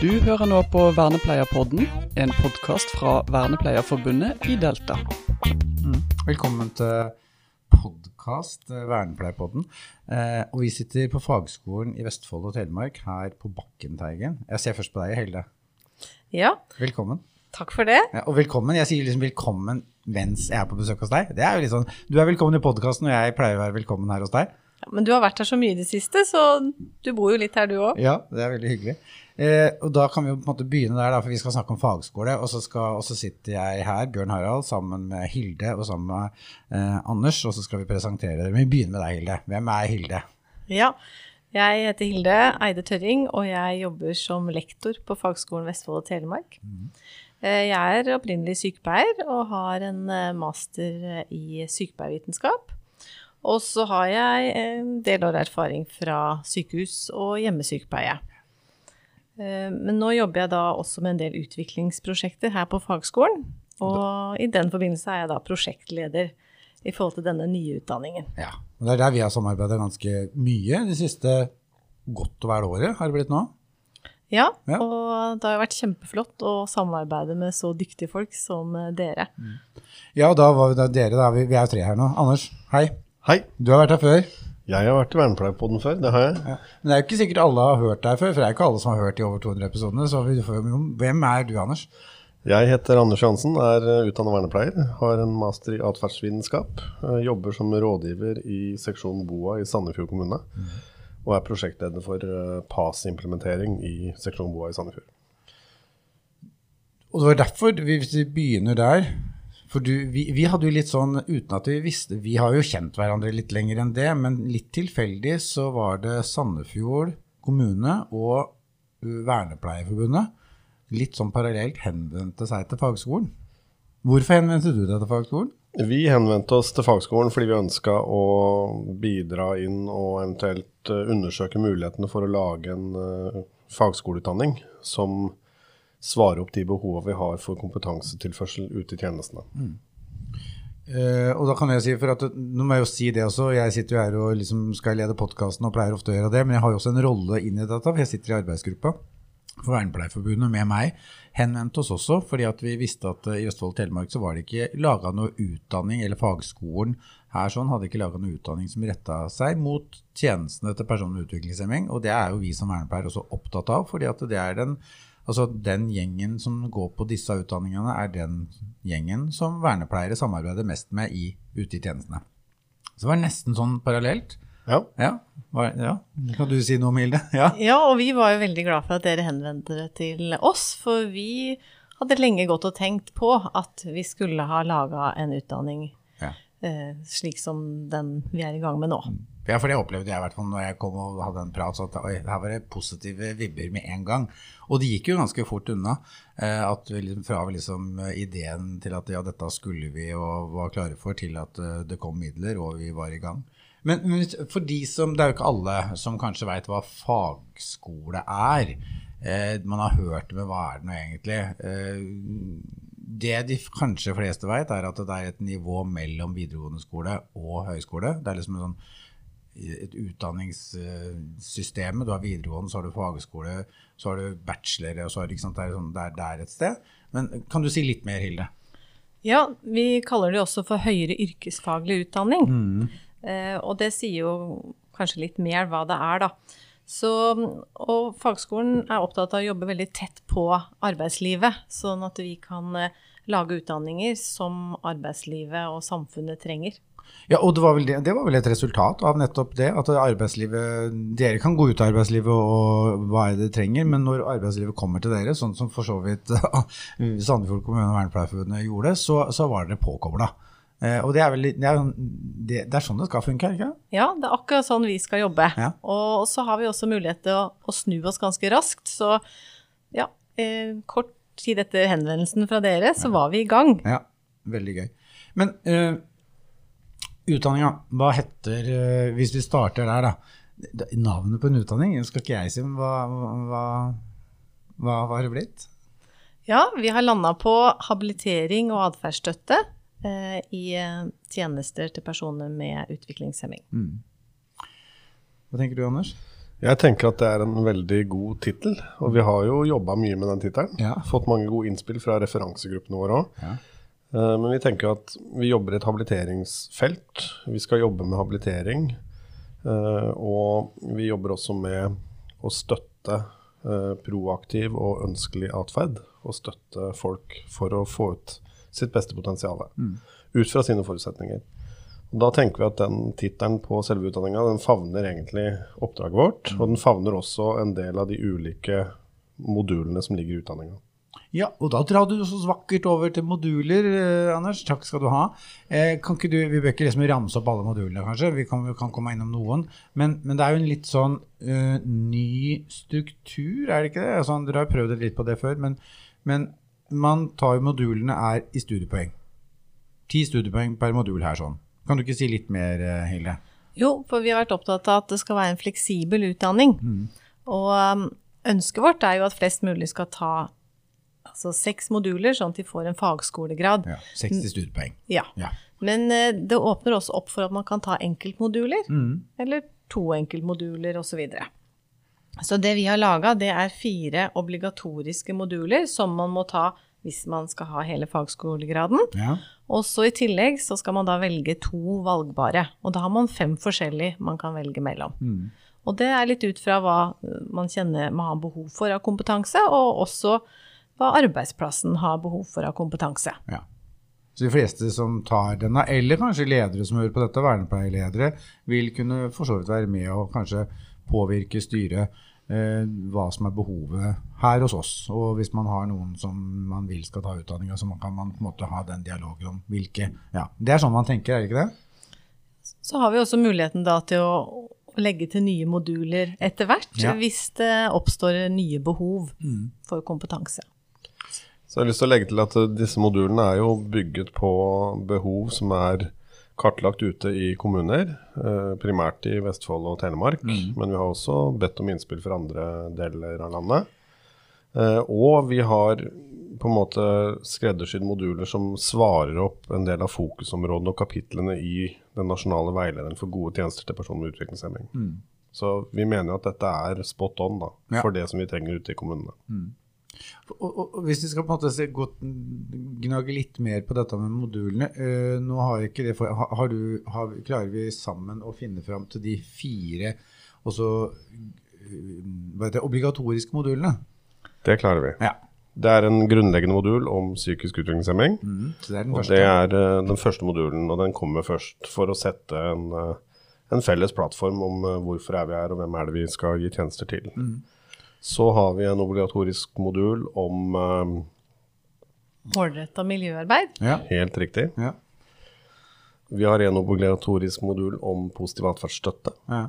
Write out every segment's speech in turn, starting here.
Du hører nå på Vernepleierpodden, en podkast fra Vernepleierforbundet i Delta. Mm. Velkommen til podkast, Vernepleierpodden. Eh, og vi sitter på fagskolen i Vestfold og Telemark, her på Bakkenteigen. Jeg ser først på deg, Helle. Ja, Velkommen. takk for det. Ja, og velkommen. Jeg sier liksom velkommen mens jeg er på besøk hos deg. Det er jo litt sånn, Du er velkommen i podkasten, og jeg pleier å være velkommen her hos deg. Ja, men du har vært her så mye i det siste, så du bor jo litt her du òg. Ja, det er veldig hyggelig. Eh, og da kan vi jo på en måte begynne der, da, for vi skal snakke om fagskole. Og så, skal, og så sitter jeg her, Bjørn Harald, sammen med Hilde og sammen med eh, Anders, og så skal vi presentere dere. Vi begynner med deg, Hilde. Hvem er Hilde? Ja. Jeg heter Hilde Eide Tørring, og jeg jobber som lektor på Fagskolen Vestfold og Telemark. Eh, Jeg er opprinnelig sykepleier og har en eh, master i sykepleiervitenskap. Og så har jeg en del år erfaring fra sykehus og hjemmesykepleie. Eh, Men nå jobber jeg da også med en del utviklingsprosjekter her på fagskolen. Og i den forbindelse er jeg da prosjektleder i forhold til denne nye utdanningen. Ja, og Det er der vi har samarbeidet ganske mye de siste godt og vel året, har det blitt nå. Ja, Ja. og det har jo vært kjempeflott å samarbeide med så dyktige folk som eh, dere. Ja, og da var vi da, dere, da, vi, vi er jo tre her nå. Anders, hei. Hei, Du har vært her før. Jeg har vært i Vernepleierpodden før, det har jeg. Ja. Men det er jo ikke sikkert alle har hørt deg før, for det er ikke alle som har hørt de over 200 episodene. Så vi får, hvem er du, Anders? Jeg heter Anders Johansen, er eh, utdannet vernepleier, har en master i atferdsvitenskap, eh, jobber som rådgiver i seksjon BOA i Sandefjord kommune, og er prosjektleder for eh, PAS-implementering i seksjon BOA i Sandefjord. Og det var derfor, hvis vi begynner der For du, vi, vi hadde jo litt sånn, uten at vi visste Vi har jo kjent hverandre litt lenger enn det, men litt tilfeldig så var det Sandefjord kommune og uh, Vernepleierforbundet litt sånn parallelt henvendte seg til fagskolen. Hvorfor henvendte du deg til fagskolen? Vi henvendte oss til fagskolen fordi vi ønska å bidra inn og eventuelt eh, undersøke mulighetene for å lage en eh, fagskoleutdanning som svarer opp de behovene vi har for kompetansetilførsel ute i tjenestene. Eh, og da kan jeg si, for at, nå må jeg jo si det også, jeg sitter jo her og liksom skal lede podkasten og pleier ofte å gjøre det, men jeg har jo også en rolle inn i dette, for jeg sitter i arbeidsgruppa for Vernepleierforbundet med meg. Henvendte oss også, fordi at vi visste at eh, i Østfold og Telemark så var det ikke laga noe utdanning, eller fagskolen her sånn hadde ikke laga noe utdanning som retta seg mot tjenestene til personer med utviklingshemming, og det er jo vi som vernepleiere også opptatt av, fordi at det er den Altså Den gjengen som går på disse utdanningene, er den gjengen som vernepleiere samarbeider mest med i, ute i tjenestene. Så det var nesten sånn parallelt. Ja, Ja, var, ja. Kan du si noe om Hilde? Ja. Ja, og vi var jo veldig glad for at dere henvendte dere til oss, for vi hadde lenge gått og tenkt på at vi skulle ha laga en utdanning Ja. eh, slik som den vi er i gang med nå. Ja, for det opplevde jeg når jeg kom og hadde en prat. Så at oi, her var det positive vibber med en gang. Og det gikk jo ganske fort unna. Eh, at liksom, fra liksom, eh, ideen til at ja, dette skulle vi og var klare for, til at eh, det kom midler og vi var i gang. Men, men for de som, det er jo ikke alle som kanskje veit hva fagskole er. Eh, man har hørt men hva er det nå egentlig? Eh, det de kanskje fleste veit, er at det er et nivå mellom videregående skole og høyskole. Det er liksom en sånn et utdanningssystem. Du har videregående, så har du fagskole, så har du bachelor, og så har sant, det er, sånn, det er der et sted. Men kan du si litt mer, Hilde? Ja, vi kaller det også for høyere yrkesfaglig utdanning. Eh, og det sier jo kanskje litt mer hva det er, da. Så, og fagskolen er opptatt av å jobbe veldig tett på arbeidslivet, sånn at vi kan eh, lage utdanninger som arbeidslivet og samfunnet trenger. Ja, og det var, vel det, det var vel et resultat av nettopp det, at arbeidslivet Dere kan gå ut av arbeidslivet og hva er det dere trenger, men når arbeidslivet kommer til dere, sånn som for så vidt Sandefjord kommune og Vernepleierforbundet gjorde, så, så var dere påkobla. Eh, og det er, vel, det, er, det, det er sånn det skal funke, ikke Ja, det er akkurat sånn vi skal jobbe. Ja. Og så har vi også mulighet til å, å snu oss ganske raskt. Så ja, eh, kort tid etter henvendelsen fra dere, så var vi i gang. Ja, veldig gøy. Men uh, utdanninga, hva heter eh, Hvis vi starter der, da. Navnet på en utdanning skal ikke jeg si, men hva, hva, hva har det blitt? Ja, vi har landa på habilitering og atferdsstøtte eh, i eh, tjenester til personer med utviklingshemming. Hva tenker du, Anders? Jeg tenker at det er en veldig god tittel, og vi har jo jobba mye med den tittelen. Ja. Fått mange gode innspill fra referansegruppene våre òg. Ja. Men vi tenker at vi jobber i et habiliteringsfelt. Vi skal jobbe med habilitering. eh, Og vi jobber også med å støtte eh, proaktiv og ønskelig atferd. Og støtte folk for å få ut sitt beste potensial. Ut fra sine forutsetninger. Og Da tenker vi at den tittelen på selve utdanninga den favner egentlig oppdraget vårt. Og den favner også en del av de ulike modulene som ligger i utdanninga. Ja, og da drar du så vakkert over til moduler, eh, Anders. Takk skal du ha. Eh, kan ikke du, Vi bør ikke liksom ramse opp alle modulene, kanskje. Vi kan, vi kan komme innom noen. Men, men det er jo en litt sånn eh, ny struktur, er det ikke det? Altså, dere har prøvd litt på det før, men, men man tar jo modulene er i studiepoeng. Ti studiepoeng per modul her sånn. Kan du ikke si litt mer, eh, Hilde? Jo, for vi har vært opptatt av at det skal være en fleksibel utdanning. Og um, ønsket vårt er jo at flest mulig skal ta altså, seks moduler, sånn at de får en fagskolegrad. Ja, 60 studiepoeng. Ja. Ja. Men uh, det åpner også opp for at man kan ta enkeltmoduler, Mm. eller to enkeltmoduler osv. Så, videre. så det vi har laga, det er fire obligatoriske moduler som man må ta hvis man skal ha hele fagskolegraden. Ja. Og så i tillegg så skal man da velge to valgbare, og da har man fem forskjellige man kan velge mellom. Og det er litt ut fra hva man kjenner man har behov for av kompetanse, og også hva arbeidsplassen har behov for av kompetanse. Ja. Så de fleste som tar denne, eller kanskje ledere som hører på dette, vernepleierledere, vil kunne for så vidt være med og kanskje påvirke styret eh, hva som er behovet her hos oss. Og hvis man har noen som man vil skal ta utdanninga, så kan man på en måte ha den dialogen om hvilke Ja, Det er sånn man tenker, er det ikke det? Så har vi også muligheten da til å, legge til nye moduler etter hvert, Ja. hvis det oppstår nye behov for kompetanse. Så jeg har lyst til å legge til at disse modulene er jo bygget på behov som er kartlagt ute i kommuner, eh, primært i Vestfold og Telemark. Men vi har også bedt om innspill fra andre deler av landet. Eh, Og vi har på en måte skreddersydd moduler som svarer opp en del av fokusområdene og kapitlene i den nasjonale veilederen for gode tjenester til personer med utviklingshemming. Så vi mener jo at dette er spot on da, Ja. for det som vi trenger ute i kommunene. Og, og, og hvis vi skal på en måte se, gå, gnage litt mer på dette med modulene øh, Nå har ikke det for, har, du, har, Klarer vi sammen å finne fram til de fire også, heter det, obligatoriske modulene? Det klarer vi. Ja. Det er en grunnleggende modul om psykisk utviklingshemming. Mm, det er den Og det er uh, den første modulen, og den kommer først for å sette en, uh, en felles plattform om uh, hvorfor er vi her, og hvem er det vi skal gi tjenester til. Så har vi en obligatorisk modul om eh, Målretta miljøarbeid. Ja. Helt riktig. Ja. Vi har en obligatorisk modul om positiv atferdsstøtte. Ja.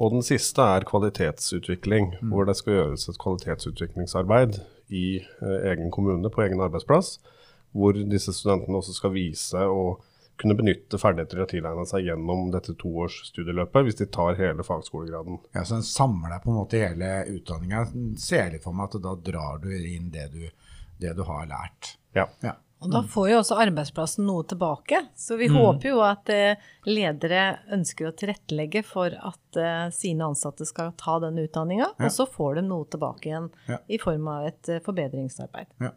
Og den siste er kvalitetsutvikling, hvor det skal gjøres et kvalitetsutviklingsarbeid i eh, egen kommune, på egen arbeidsplass, hvor disse studentene også skal vise og kunne benytte ferdigheter de har tilegna seg gjennom dette toårs studieløpet, hvis de tar hele fagskolegraden. ja, så den samler på en måte hele utdanninga. Ser litt for meg at da drar du inn det du, det du har lært. Ja. Ja. Og da får jo også arbeidsplassen noe tilbake. Så vi håper jo at eh, ledere ønsker å tilrettelegge for at eh, sine ansatte skal ta den utdanninga, Ja. og så får de noe tilbake igjen Ja. i form av et eh, forbedringsarbeid. Ja.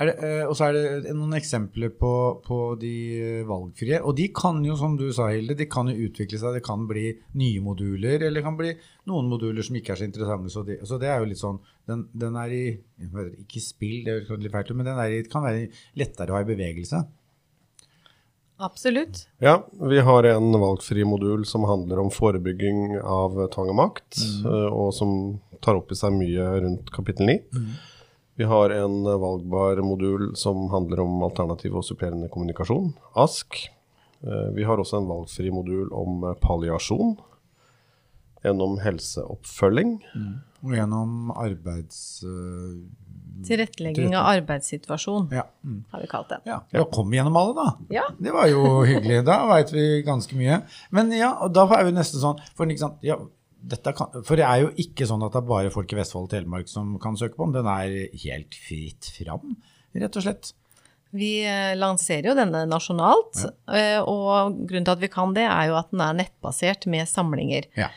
Er det, eh, og så er det noen eksempler på, på de eh, valgfrie. Og de kan jo, som du sa, Hilde, de kan jo utvikle seg. Det kan bli nye moduler, eller det kan bli noen moduler som ikke er så interessante. Så det, så det er jo litt sånn Den, den er i Ikke spill, det er jo litt fælt, men den er i, kan være lettere å ha i bevegelse. Absolutt. Ja, vi har en valgfri modul som handler om forebygging av tvang og makt, mm. og som tar opp i seg mye rundt kapittel 9. Vi har en valgbar modul som handler om alternativ og supplerende kommunikasjon, ASK. Eh, Vi har også en valgfri modul om eh, palliasjon, en om helseoppfølging, Og gjennom arbeids... Uh, Tilrettelegging av arbeidssituasjon, ja. Mm. har vi kalt det. ja. Da kom vi gjennom alle, da. Ja. Det var jo hyggelig. Da veit vi ganske mye. Men ja, og da er vi nesten sånn For, ikke sant, ja, kan, for det er jo ikke sånn at det er bare folk i Vestfold og Telemark som kan søke på den. Den er helt fritt fram, rett og slett. Vi eh, lanserer jo denne nasjonalt, ja. og grunnen til at vi kan det, er jo at den er nettbasert med samlinger. Ja.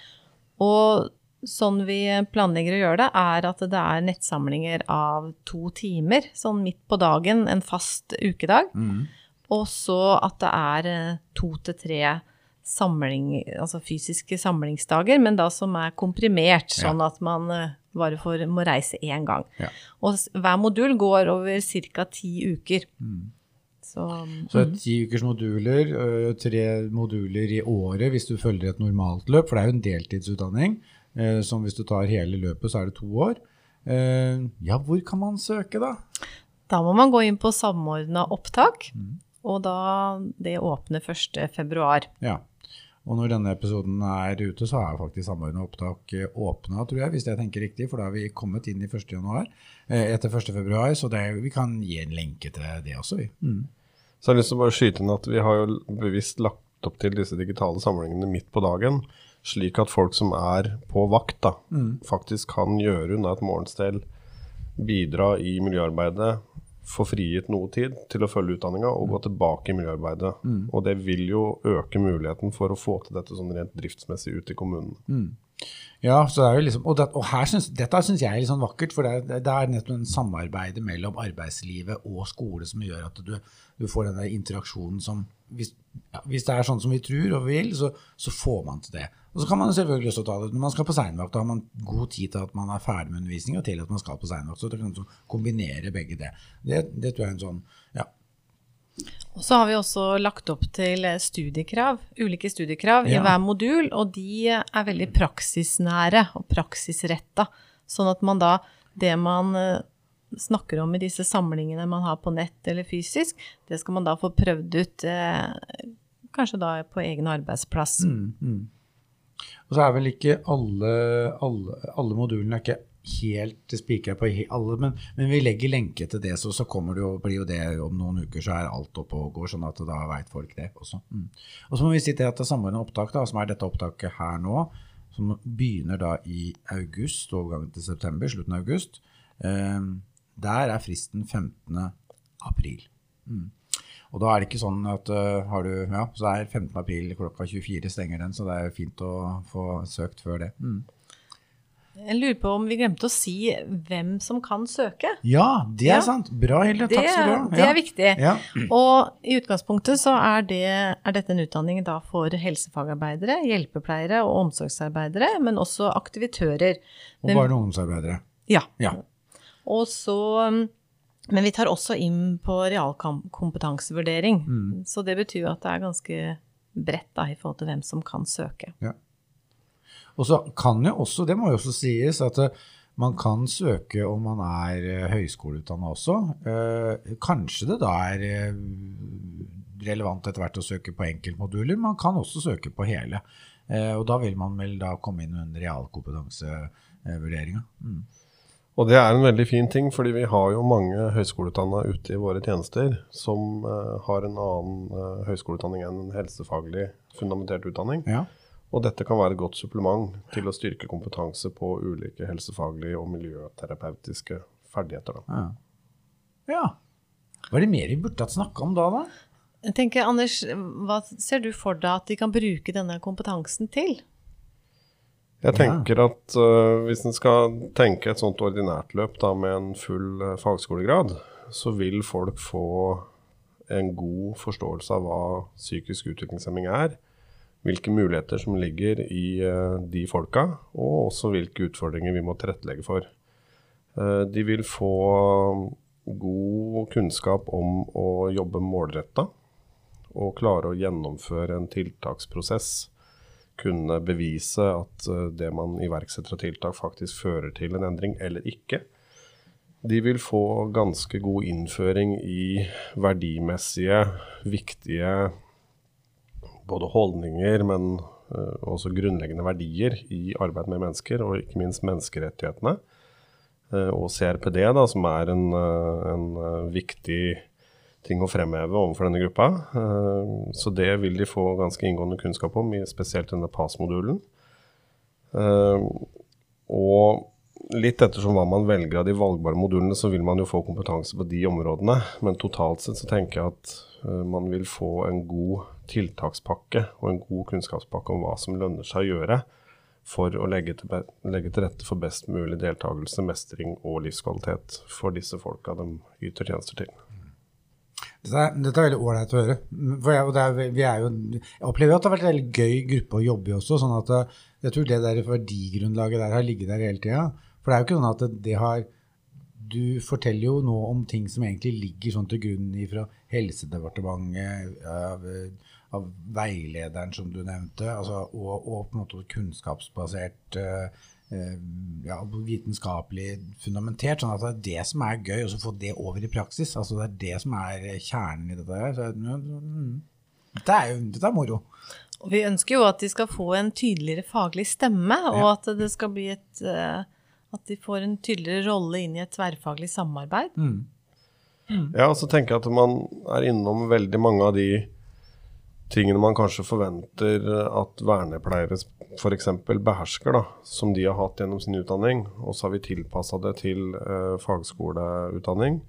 Og sånn vi planlegger å gjøre det, er at det er nettsamlinger av to timer, sånn midt på dagen, en fast ukedag. Og så at det er eh, to til tre samling, altså fysiske samlingsdager, men da som er komprimert, sånn at man eh, bare får, må reise én gang. Ja. Og hver modul går over ca. ti uker. Så, Så det er ti ukers moduler, øh, tre moduler i året hvis du følger et normalt løp, for det er jo en deltidsutdanning. eh, Som hvis du tar hele løpet, så er det to år. Eh, Ja, hvor kan man søke, da? Da må man gå inn på samordna opptak, og da det åpner 1. februar. Ja. Og når denne episoden er ute, så er faktisk Samordna opptak åpna, tror jeg, hvis jeg tenker riktig, for da har vi kommet inn i 1. januar, eh, etter 1. februar, så det, vi kan gi en lenke til det også, vi. Så jeg har lyst til å bare skyte inn at vi har jo bevisst lagt opp til disse digitale samlingene midt på dagen, slik at folk som er på vakt, da, faktisk kan gjøre unna et morgenstell, bidra i miljøarbeidet, få frigitt noe tid til å følge utdanninga og gå tilbake i miljøarbeidet. Og det vil jo øke muligheten for å få til dette sånn rent driftsmessig ute i kommunen. Ja, liksom, og, det, og synes, dette syns jeg er litt sånn vakkert, for det det er nettopp en samarbeidet mellom arbeidslivet og skole som gjør at du, du får der interaksjonen som hvis, ja, hvis det er sånn som vi tror og vil, så, så får man til det. Og så kan man selvfølgelig også ta det når man skal på seinvakt. Da har man god tid til at man er ferdig med undervisning og til at man skal på seinvakt. Så det kan man kombinere begge det. det. Det tror jeg er en sånn ja, Og så har vi også lagt opp til eh, studiekrav, ulike studiekrav i hver modul, og de er veldig praksisnære og praksisretta. Sånn at man da, det man eh, snakker om i disse samlingene man har på nett eller fysisk, det skal man da få prøvd ut eh, kanskje da på egen arbeidsplass. Og så er vel ikke alle, alle, alle modulene er ikke helt spikra på alle, men, men vi legger lenke til det, så, så kommer det jo, blir jo det om noen uker, så er alt oppe og går, sånn at da veit folk det også. Mm. Og så må vi si til at det samordna opptak, da, som er dette opptaket her nå, som begynner da i august, overgangen til september, slutten av august, eh, der er fristen 15. april. Mm. Og da er det ikke sånn at uh, har du, ja, så er 15. april klokka 24 stenger den, så det er fint å få søkt før det. Mm. Jeg lurer på om vi glemte å si hvem som kan søke. Ja, det er Ja. sant. Bra, Hilde. Takk skal du ha. det er viktig. Ja. Og i utgangspunktet så er, det, er dette en utdanning da for helsefagarbeidere, hjelpepleiere og omsorgsarbeidere, men også aktivitører. Og barne- og ungdomsarbeidere. Ja. Ja. Og så um, Men vi tar også inn på realkompetansevurdering. Mm. Så det betyr at det er ganske bredt da, i forhold til hvem som kan søke. Og så kan jo også, det må jo også sies, at eh, man kan søke om man er uh, høyskoleutdanna også. Eh, kanskje det da er eh, relevant etter hvert å søke på enkeltmoduler. Man kan også søke på hele. Eh, og da vil man vel da komme inn under realkompetansevurderinga. Mm. Og det er en veldig fin ting, fordi vi har jo mange høyskoleutdanna ute i våre tjenester som eh, har en annen eh, høyskoleutdanning enn en helsefaglig fundamentert utdanning. Ja. Og dette kan være et godt supplement til å styrke kompetanse på ulike helsefaglige og miljøterapeutiske ferdigheter. Da. Ja. ja. Hva er det mer vi burde hatt snakka om da, da? Jeg tenker, Anders, hva ser du for deg at de kan bruke denne kompetansen til? Jeg tenker at uh, hvis en skal tenke et sånt ordinært løp da, med en full uh, fagskolegrad, så vil folk få en god forståelse av hva psykisk utviklingshemming er, hvilke muligheter som ligger i øh, de folka, og også hvilke utfordringer vi må tilrettelegge for. Eh, de vil få god kunnskap om å jobbe målretta og klare å gjennomføre en tiltaksprosess kunne bevise at eh, det man iverksetter av tiltak faktisk fører til en endring eller ikke. De vil få ganske god innføring i verdimessige, viktige både holdninger, men uh, også grunnleggende verdier i arbeid med mennesker, og ikke minst menneskerettighetene. Uh, og CRPD, da, som er en, eh, en viktig ting å fremheve overfor denne gruppa. Så det vil de få ganske inngående kunnskap om, spesielt denne PAS-modulen. Og litt ettersom hva man velger av de valgbare modulene, så vil man jo få kompetanse på de områdene. Men totalt sett så tenker jeg at man vil få en god tiltakspakke og en god kunnskapspakke om hva som lønner seg å gjøre for å legge til, legge til, rette for best mulig deltakelse, mestring og livskvalitet for disse folka de yter tjenester til. Dette er, dette er veldig ålreit å høre. For jeg, er, er jo, jeg opplever at det har vært en veldig gøy gruppe å jobbe i også. sånn at Jeg tror det der verdigrunnlaget der har ligget der hele tida. For det er jo ikke sånn at det har Du forteller jo nå om ting som egentlig ligger sånn til grunn fra Helsedepartementet, av, av, veilederen som du nevnte, altså, og, og, på en måte kunnskapsbasert uh, ja, vitenskapelig fundamentert. sånn at det er det som er gøy, å få det over i praksis. altså Det er det som er kjernen i dette. her. Så, mm, dette er jo dette er moro. Og vi ønsker jo at de skal få en tydeligere faglig stemme, og at det skal bli et uh, at de får en tydeligere rolle inn i et tverrfaglig samarbeid. Mm. Mm. Ja, og så tenker jeg at man er innom veldig mange av de tingene man kanskje forventer at vernepleiere f.eks. behersker, da, som de har hatt gjennom sin utdanning. Og så har vi tilpassa det til eh, fagskoleutdanning.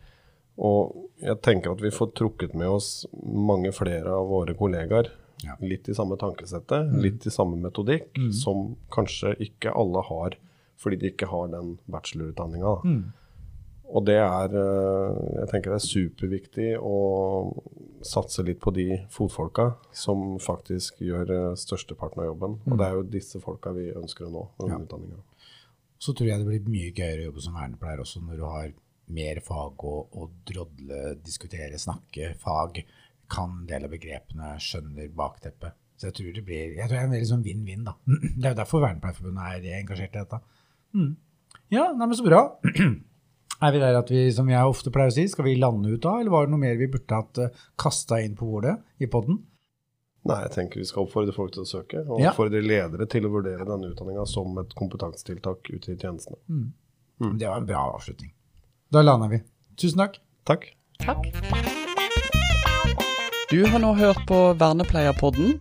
Og jeg tenker at vi får trukket med oss mange flere av våre kollegaer. Ja. Litt i samme tankesettet, mm. litt i samme metodikk, mm. som kanskje ikke alle har fordi de ikke har den bachelorutdanninga. Mm. Og det er eh, Jeg tenker det er superviktig å satse litt på de fotfolka som faktisk gjør eh, størsteparten av jobben. Mm. Og det er jo disse folka vi ønsker å nå med ja. utdanninga. Så tror jeg det blir mye gøyere å jobbe som vernepleier også når du har mer fag å, å drodle, diskutere, snakke fag. Kan en del av begrepene, skjønner bakteppet. Så jeg tror det blir jeg tror det er en veldig sånn vinn-vinn. da. Det er jo derfor Vernepleierforbundet er engasjert i dette. Mm. Ja, nei, men så bra. Er vi der at vi, som jeg ofte pleier å si, skal vi lande ut da, eller var det noe mer vi burde hatt eh, kasta inn på bordet i poden? Nei, jeg tenker vi skal oppfordre folk til å søke, og ja. oppfordre ledere til å vurdere denne utdanninga som et kompetansetiltak ute i tjenestene. Mm. Mm. Det var en bra avslutning. Da lander vi. Tusen takk. Takk. Takk. Du har nå hørt på Vernepleierpodden